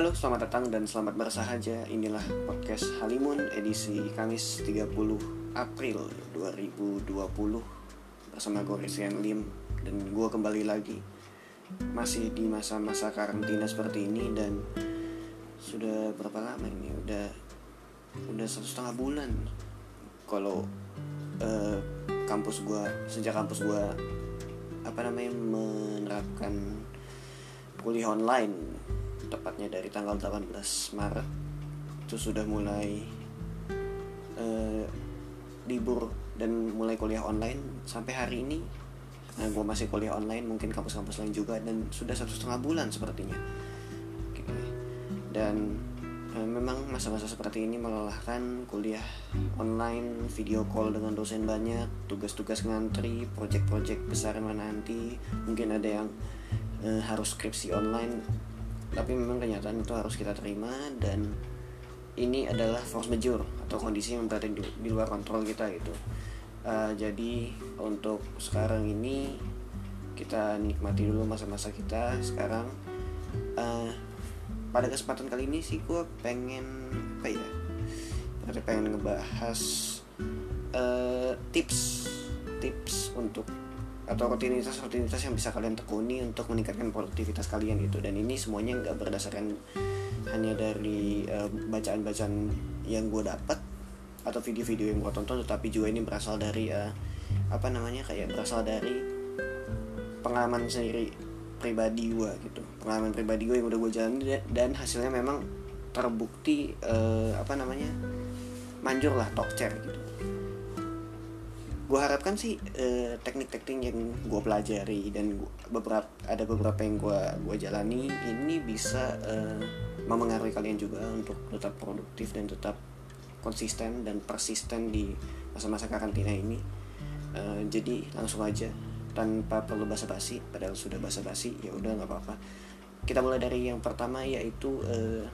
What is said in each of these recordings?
Halo, selamat datang dan selamat bersahaja. Inilah podcast Halimun edisi Kamis 30 April 2020 bersama gue Resian Lim dan gue kembali lagi masih di masa-masa karantina seperti ini dan sudah berapa lama ini? Udah udah satu setengah bulan kalau uh, kampus gue sejak kampus gue apa namanya menerapkan kuliah online tepatnya dari tanggal 18 Maret itu sudah mulai uh, libur dan mulai kuliah online sampai hari ini. Nah gue masih kuliah online mungkin kampus-kampus lain juga dan sudah satu setengah bulan sepertinya. Dan uh, memang masa-masa seperti ini melelahkan kuliah online video call dengan dosen banyak tugas-tugas ngantri project-project besar mana nanti. Mungkin ada yang uh, harus skripsi online tapi memang kenyataan itu harus kita terima dan ini adalah force majeure atau kondisi yang berada di, di luar kontrol kita gitu. Uh, jadi untuk sekarang ini kita nikmati dulu masa-masa kita. Sekarang uh, pada kesempatan kali ini sih gue pengen apa ya pengen ngebahas uh, tips tips untuk atau rutinitas-rutinitas yang bisa kalian tekuni untuk meningkatkan produktivitas kalian gitu. Dan ini semuanya nggak berdasarkan hanya dari bacaan bacaan-bacaan yang gue dapat atau video-video yang gue tonton tetapi juga ini berasal dari uh, apa namanya kayak berasal dari pengalaman sendiri pribadi gue gitu. Pengalaman pribadi gue yang udah gue jalani dan hasilnya memang terbukti uh, apa namanya manjur lah talk chair gitu gue harapkan sih uh, teknik-teknik yang gue pelajari dan gua, beberapa ada beberapa yang gue gue jalani ini bisa uh, memengaruhi kalian juga untuk tetap produktif dan tetap konsisten dan persisten di masa-masa karantina ini. Uh, jadi langsung aja tanpa perlu basa-basi padahal sudah basa-basi ya udah nggak apa-apa. Kita mulai dari yang pertama yaitu uh,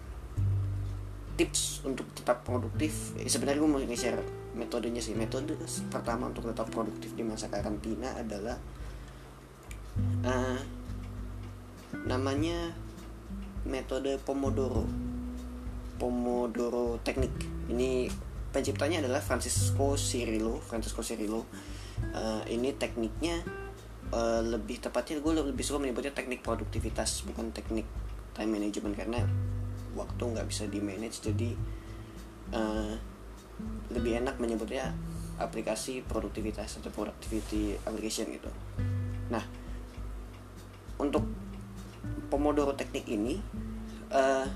tips untuk tetap produktif. Eh, sebenarnya gue mau share metodenya sih. Metode pertama untuk tetap produktif di masa karantina adalah uh, namanya metode Pomodoro. Pomodoro teknik. Ini penciptanya adalah Francisco Cirillo Francisco Cirillo. Uh, ini tekniknya uh, lebih tepatnya gue lebih suka menyebutnya teknik produktivitas bukan teknik time management karena waktu nggak bisa di manage jadi uh, lebih enak menyebutnya aplikasi produktivitas atau productivity application gitu. Nah untuk Pomodoro teknik ini uh,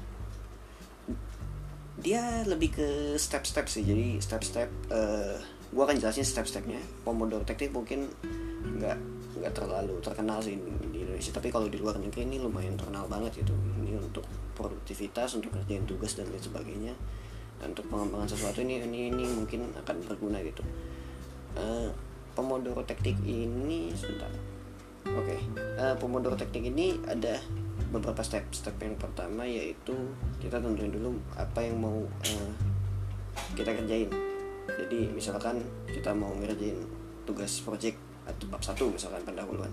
dia lebih ke step-step sih. Jadi step-step uh, gue akan jelasin step-stepnya. Pomodoro teknik mungkin nggak nggak terlalu terkenal sih di Indonesia. Tapi kalau di luar negeri ini lumayan terkenal banget gitu. Ini untuk produktivitas untuk kerjaan tugas dan lain sebagainya untuk pengembangan sesuatu ini ini ini mungkin akan berguna gitu. Uh, Pomodoro teknik ini sebentar. Oke okay. uh, Pomodoro teknik ini ada beberapa step. Step yang pertama yaitu kita tentuin dulu apa yang mau uh, kita kerjain. Jadi misalkan kita mau ngerjain tugas project atau bab satu misalkan pendahuluan.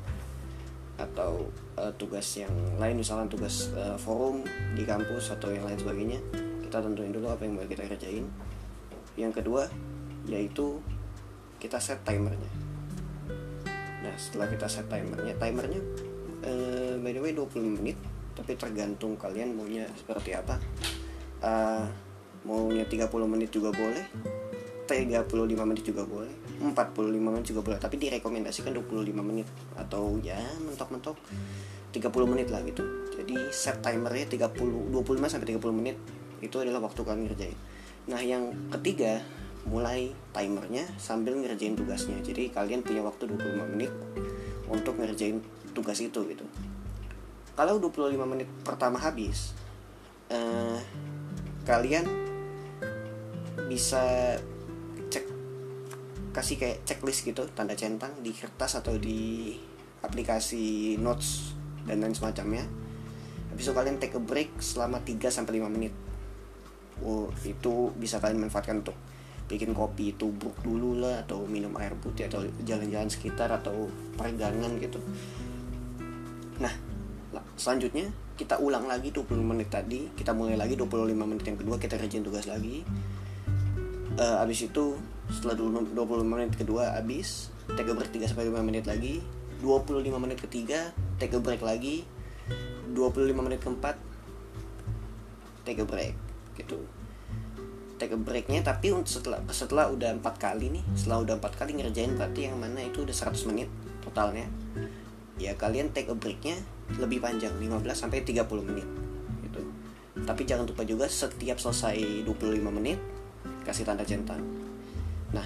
Atau uh, tugas yang lain misalnya tugas uh, forum di kampus atau yang lain sebagainya kita tentuin dulu apa yang mau kita kerjain. Yang kedua yaitu kita set timernya. Nah setelah kita set timernya timernya uh, by the way 20 menit tapi tergantung kalian maunya seperti apa. Uh, maunya 30 menit juga boleh 35 menit juga boleh 45 menit juga boleh. Tapi direkomendasikan 25 menit atau ya mentok-mentok 30 menit lah gitu. Jadi set timernya 30 25 sampai 30 menit itu adalah waktu kalian ngerjain. Nah yang ketiga mulai timernya sambil ngerjain tugasnya. Jadi kalian punya waktu 25 menit untuk ngerjain tugas itu gitu. Kalau 25 menit pertama habis eh, kalian bisa kasih kayak checklist gitu tanda centang di kertas atau di aplikasi notes dan lain semacamnya. Habis itu kalian take a break selama 3 sampai 5 menit oh itu bisa kalian manfaatkan untuk bikin kopi tubruk dulu lah atau minum air putih atau jalan-jalan sekitar atau peregangan gitu. Nah selanjutnya kita ulang lagi 20 menit tadi. Kita mulai lagi 25 menit yang kedua kita kerjain tugas lagi. Uh, abis itu setelah 20 menit kedua abis take a break 3 sampai 5 menit lagi. 25 menit ketiga take a break lagi. 25 menit keempat take a break gitu. Take a breaknya tapi setelah setelah udah empat kali nih setelah udah empat kali ngerjain berarti yang mana itu udah 100 menit totalnya. Ya kalian take a breaknya lebih panjang 15 sampai 30 menit gitu. Tapi jangan lupa juga setiap selesai 25 menit kasih tanda centang. Nah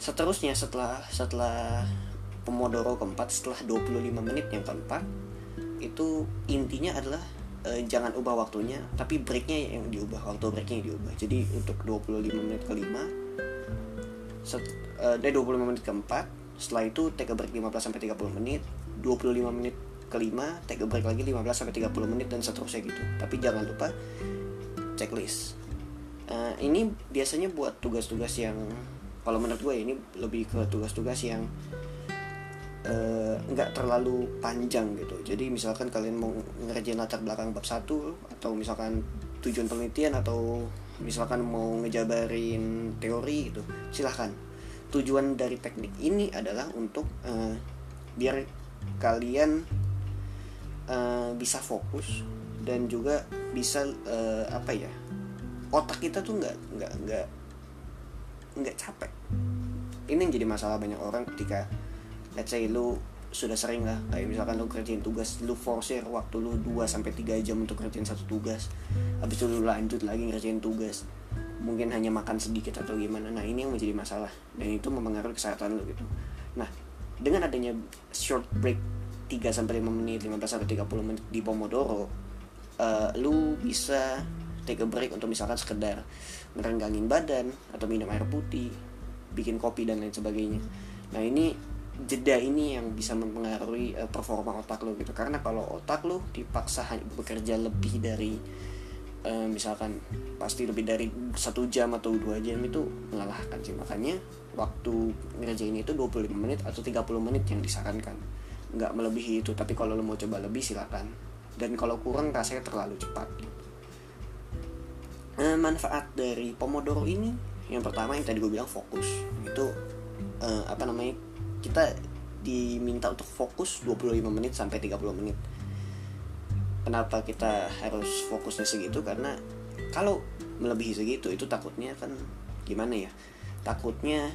seterusnya setelah setelah Pomodoro keempat setelah 25 menit yang keempat itu intinya adalah e, jangan ubah waktunya tapi breaknya yang diubah waktu breaknya yang diubah. Jadi untuk 25 menit kelima set, e, dari 25 menit keempat setelah itu take a break 15 sampai 30 menit 25 menit kelima take a break lagi 15 sampai 30 menit dan seterusnya gitu. Tapi jangan lupa checklist. Uh, ini biasanya buat tugas-tugas yang kalau menurut gue ini lebih ke tugas-tugas yang nggak uh, terlalu panjang gitu. Jadi misalkan kalian mau ngerjain latar belakang bab satu atau misalkan tujuan penelitian atau misalkan mau ngejabarin teori gitu silahkan. Tujuan dari teknik ini adalah untuk uh, biar kalian uh, bisa fokus dan juga bisa uh, apa ya otak kita tuh nggak nggak nggak nggak capek. Ini yang jadi masalah banyak orang ketika let's say lu sudah sering lah kayak misalkan lu kerjain tugas lu force waktu lu 2 sampai 3 jam untuk kerjain satu tugas. Habis itu lu lanjut lagi ngerjain tugas. Mungkin hanya makan sedikit atau gimana. Nah ini yang menjadi masalah. Dan itu mempengaruhi kesehatan lu gitu. Nah dengan adanya short break 3 sampai 5 menit 15 sampai 30 menit di Pomodoro uh, lu bisa take a break untuk misalkan sekedar merenggangin badan atau minum air putih bikin kopi dan lain sebagainya. Nah ini jeda ini yang bisa mempengaruhi uh, performa otak lo gitu. Karena kalau otak lo dipaksa bekerja lebih dari uh, misalkan pasti lebih dari satu jam atau dua jam itu melelahkan sih. Makanya waktu ngerjain itu 25 menit atau 30 menit yang disarankan. Nggak melebihi itu tapi kalau lo mau coba lebih silakan. Dan kalau kurang rasanya terlalu cepat. Uh, manfaat dari pomodoro ini yang pertama yang tadi gue bilang fokus. Itu uh, apa namanya kita diminta untuk fokus 25 menit sampai 30 menit. Kenapa kita harus fokusnya segitu? Karena kalau melebihi segitu itu takutnya kan gimana ya? Takutnya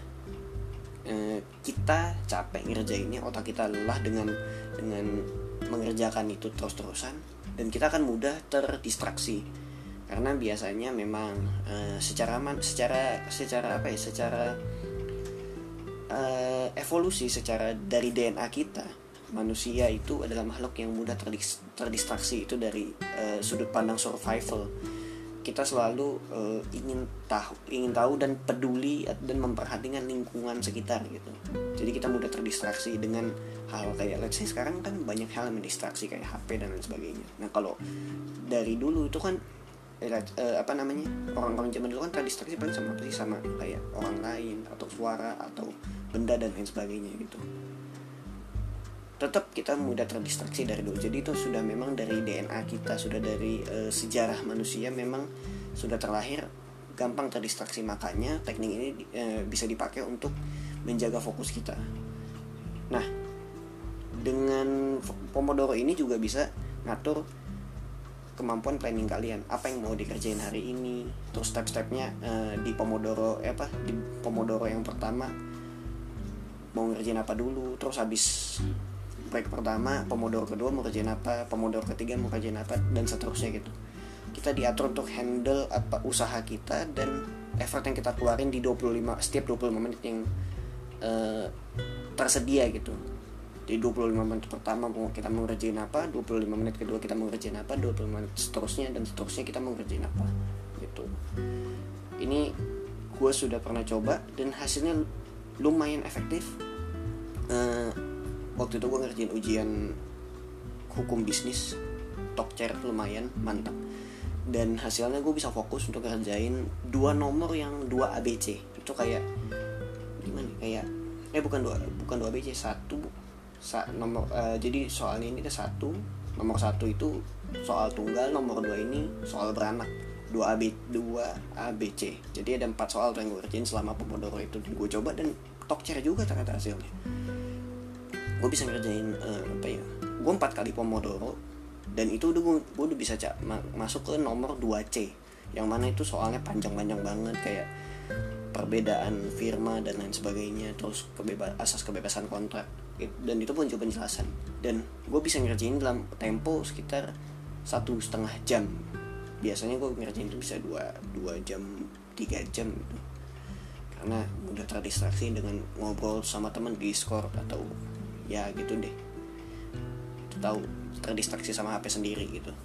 eh, kita capek ngerjainnya otak kita lelah dengan dengan mengerjakan itu terus-terusan dan kita akan mudah terdistraksi. Karena biasanya memang eh, secara man, secara secara apa ya? Secara uh, evolusi secara dari DNA kita. Manusia itu adalah makhluk yang mudah terdis terdistraksi itu dari uh, sudut pandang survival. Kita selalu uh, ingin tahu ingin tahu dan peduli dan memperhatikan lingkungan sekitar gitu. Jadi kita mudah terdistraksi dengan hal kayak let's say sekarang kan banyak hal yang mendistraksi kayak HP dan lain sebagainya. Nah kalau dari dulu itu kan uh, apa namanya orang-orang zaman dulu kan terdistraksi paling sama sih? Sama kayak orang lain atau suara atau benda dan lain sebagainya gitu. Tetap kita mudah terdistraksi dari dulu. Jadi itu sudah memang dari DNA kita sudah dari uh, sejarah manusia memang sudah terlahir gampang terdistraksi. Makanya teknik ini uh, bisa dipakai untuk menjaga fokus kita. Nah dengan Pomodoro ini juga bisa ngatur kemampuan planning kalian. Apa yang mau dikerjain hari ini? Terus step-stepnya uh, di Pomodoro eh, apa di Pomodoro yang pertama mau ngerjain apa dulu? Terus habis break pertama Pomodoro kedua mau kerjain apa? Pomodoro ketiga mau kerjain apa? Dan seterusnya gitu. Kita diatur untuk handle apa usaha kita dan effort yang kita keluarin di 25 setiap 25 menit yang uh, tersedia gitu di 25 menit pertama kita mau apa 25 menit kedua kita mau ngerjain apa 25 menit seterusnya dan seterusnya kita mau ngerjain apa gitu. Ini gue sudah pernah coba dan hasilnya lumayan efektif. Uh, waktu itu gue ngerjain ujian hukum bisnis top chair lumayan mantap. Dan hasilnya gue bisa fokus untuk ngerjain dua nomor yang dua ABC itu kayak gimana kayak eh bukan dua bukan dua ABC satu sa nomor uh, jadi soalnya ini ada satu. Nomor satu itu soal tunggal nomor dua ini soal beranak. Dua AB dua ABC jadi ada empat soal yang gue kerjain selama Pomodoro itu. Dan gue coba dan tokcer juga ternyata hasilnya. Gue bisa ngerjain uh, apa ya gue empat kali Pomodoro. Dan itu udah gue, udah bisa cak ma masuk ke nomor 2C yang mana itu soalnya panjang-panjang banget kayak perbedaan firma dan lain sebagainya terus kebebas asas kebebasan kontrak dan itu pun juga penjelasan. Dan gue bisa ngerjain dalam tempo sekitar satu setengah jam. Biasanya gue ngerjain itu bisa dua dua jam tiga jam gitu. Karena mudah terdistraksi dengan ngobrol sama temen di Discord atau ya gitu deh. Itu tahu terdistraksi sama HP sendiri gitu.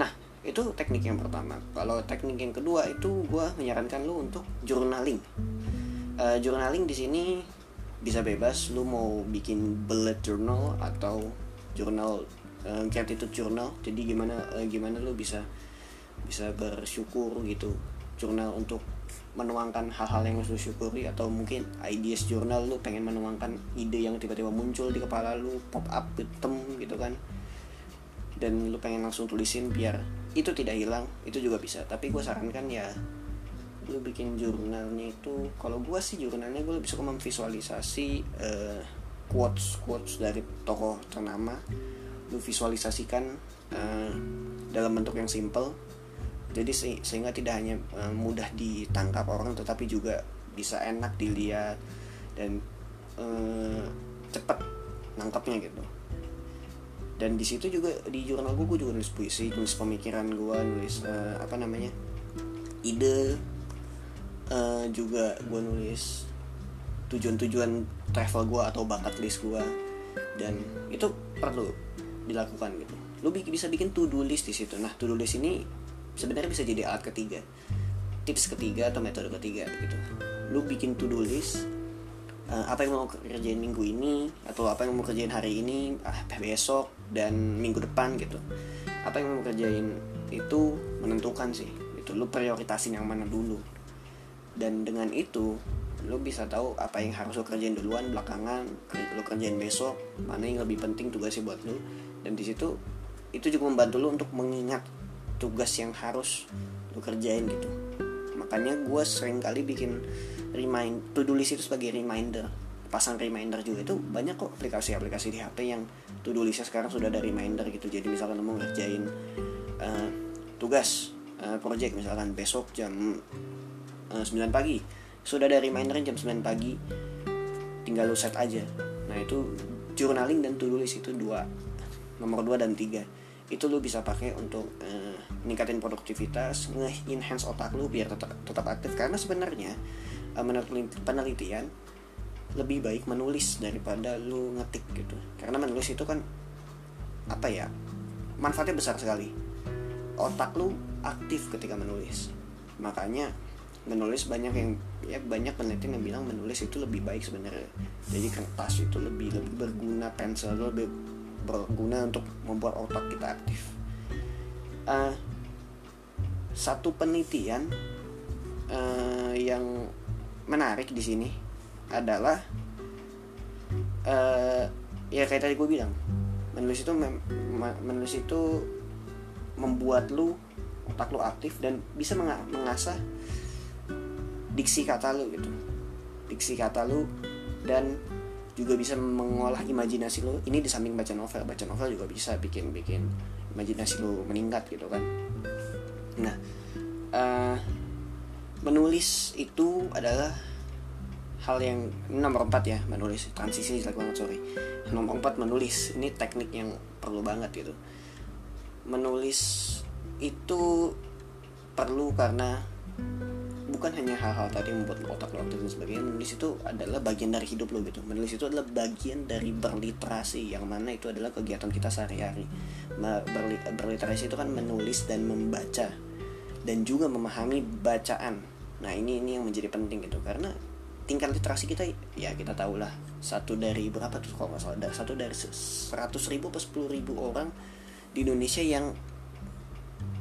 Nah itu teknik yang pertama. Kalau teknik yang kedua itu gue menyarankan lu untuk journaling. Uh, journaling di sini bisa bebas lu mau bikin bullet journal atau jurnal uh, gratitude journal. Jadi gimana uh, gimana lu bisa bisa bersyukur gitu. Jurnal untuk menuangkan hal-hal yang lu syukuri atau mungkin ideas jurnal lu pengen menuangkan ide yang tiba-tiba muncul di kepala lu pop up hitam gitu kan. Dan lu pengen langsung tulisin biar itu tidak hilang itu juga bisa. Tapi gue sarankan ya lu bikin jurnalnya itu kalau gue sih jurnalnya gue lebih suka memvisualisasi uh, quotes quotes dari tokoh ternama. Lu visualisasikan uh, dalam bentuk yang simple. Jadi se sehingga tidak hanya uh, mudah ditangkap orang tetapi juga bisa enak dilihat dan uh, cepat nangkapnya gitu. Dan di situ juga di jurnal gue gue juga nulis puisi nulis pemikiran gue nulis uh, apa namanya ide uh, juga gue nulis tujuan-tujuan travel gue atau bakat list gue dan itu perlu dilakukan gitu. Lu bisa bikin to do list di situ. Nah to do list ini sebenarnya bisa jadi alat ketiga. Tips ketiga atau metode ketiga gitu. Lu bikin to do list uh, apa yang mau kerjain minggu ini atau apa yang mau kerjain hari ini ah, besok dan minggu depan gitu. Apa yang mau kerjain itu menentukan sih itu lu prioritasin yang mana dulu dan dengan itu lu bisa tahu apa yang harus lu kerjain duluan belakangan lu kerjain besok mana yang lebih penting tugasnya buat lu. Dan di situ itu juga membantu lu untuk mengingat tugas yang harus lu kerjain gitu. Makanya gue sering kali bikin remind to do list itu sebagai reminder. Pasang reminder juga itu banyak kok aplikasi-aplikasi di HP yang to do listnya sekarang sudah ada reminder gitu. Jadi misalkan mau ngerjain uh, tugas uh, project misalkan besok jam uh, eh, 9 pagi. Sudah ada reminder jam 9 pagi. Tinggal lu set aja. Nah itu journaling dan to itu dua. Nomor 2 dan 3 itu lu bisa pakai untuk uh, ningkatin produktivitas nge-enhance otak lu biar tetap tetap aktif. Karena sebenarnya uh, menurut penelitian lebih baik menulis daripada lu ngetik gitu. Karena menulis itu kan apa ya manfaatnya besar sekali. Otak lu aktif ketika menulis. Makanya menulis banyak yang ya banyak penelitian yang bilang menulis itu lebih baik sebenarnya jadi kertas itu lebih lebih berguna pensil lebih berguna untuk membuat otak kita aktif. Uh, satu penelitian uh, yang menarik di sini adalah uh, ya kayak tadi gue bilang menulis itu menulis itu membuat lu otak lu aktif dan bisa mengasah diksi kata lu gitu. Diksi kata lu dan juga bisa mengolah imajinasi lo ini di samping baca novel baca novel juga bisa bikin bikin imajinasi lo meningkat gitu kan. Nah uh, menulis itu adalah hal yang nomor empat ya menulis. Transisi jelek banget sorry. Nomor empat menulis. Ini teknik yang perlu banget gitu. Menulis itu perlu karena bukan hanya hal-hal tadi membuat otak lo aktif dan sebagainya menulis itu adalah bagian dari hidup lo gitu. Menulis itu adalah bagian dari berliterasi yang mana itu adalah kegiatan kita sehari-hari. Berliterasi itu kan menulis dan membaca dan juga memahami bacaan. Nah ini ini yang menjadi penting gitu karena tingkat literasi kita ya kita tahu lah satu dari berapa tuh kalau nggak salah satu dari seratus ribu atau sepuluh ribu orang di Indonesia yang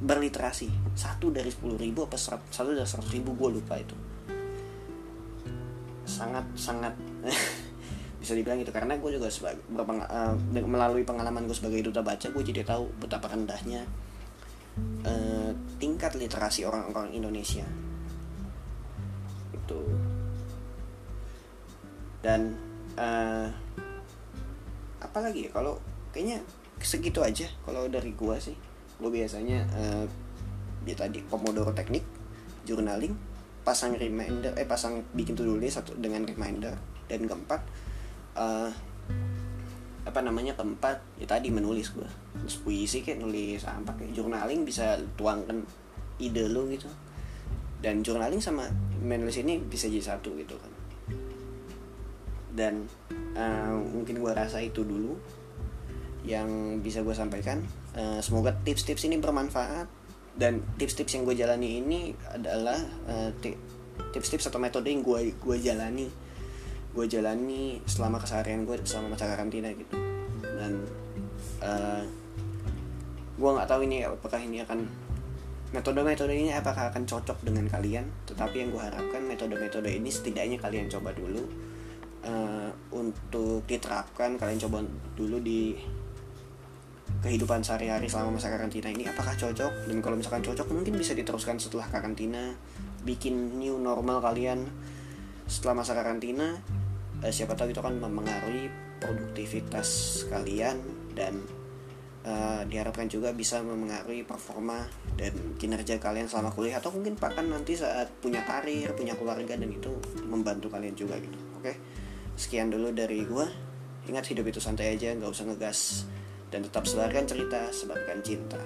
berliterasi. Satu dari sepuluh ribu apa satu dari seratus ribu gue lupa itu. Sangat sangat bisa dibilang itu karena gue juga sebagai uh, melalui pengalaman gue sebagai duta baca gue jadi tahu betapa rendahnya uh, tingkat literasi orang-orang Indonesia. Itu. Dan uh, apalagi ya? Kalau kayaknya segitu aja kalau dari gue sih gue biasanya uh, ya tadi pomodoro teknik journaling pasang reminder eh pasang bikin to do satu dengan reminder. Dan keempat uh, apa namanya keempat ya tadi menulis gue nulis puisi kayak nulis apa kayak journaling bisa tuangkan ide lu gitu. Dan journaling sama menulis ini bisa jadi satu gitu kan. Dan uh, mungkin gue rasa itu dulu yang bisa gue sampaikan uh, semoga tips-tips ini bermanfaat. Dan tips-tips yang gue jalani ini adalah uh, tips-tips atau metode yang gue gue jalani. Gue jalani selama keseharian gue selama masa karantina gitu. Dan uh, gue nggak tahu ini apakah ini akan metode-metode ini apakah akan cocok dengan kalian. Tetapi yang gue harapkan metode-metode ini setidaknya kalian coba dulu. Uh, untuk diterapkan kalian coba dulu di kehidupan sehari-hari selama masa karantina ini apakah cocok? Dan kalau misalkan cocok mungkin bisa diteruskan setelah karantina bikin new normal kalian setelah masa karantina. Uh, siapa tahu itu akan mempengaruhi produktivitas kalian dan uh, diharapkan juga bisa mempengaruhi performa dan kinerja kalian selama kuliah. Atau mungkin bahkan nanti saat punya karir punya keluarga dan itu membantu kalian juga gitu. Oke sekian dulu dari gua. Ingat hidup itu santai aja nggak usah ngegas dan tetap sebarkan cerita sebarkan cinta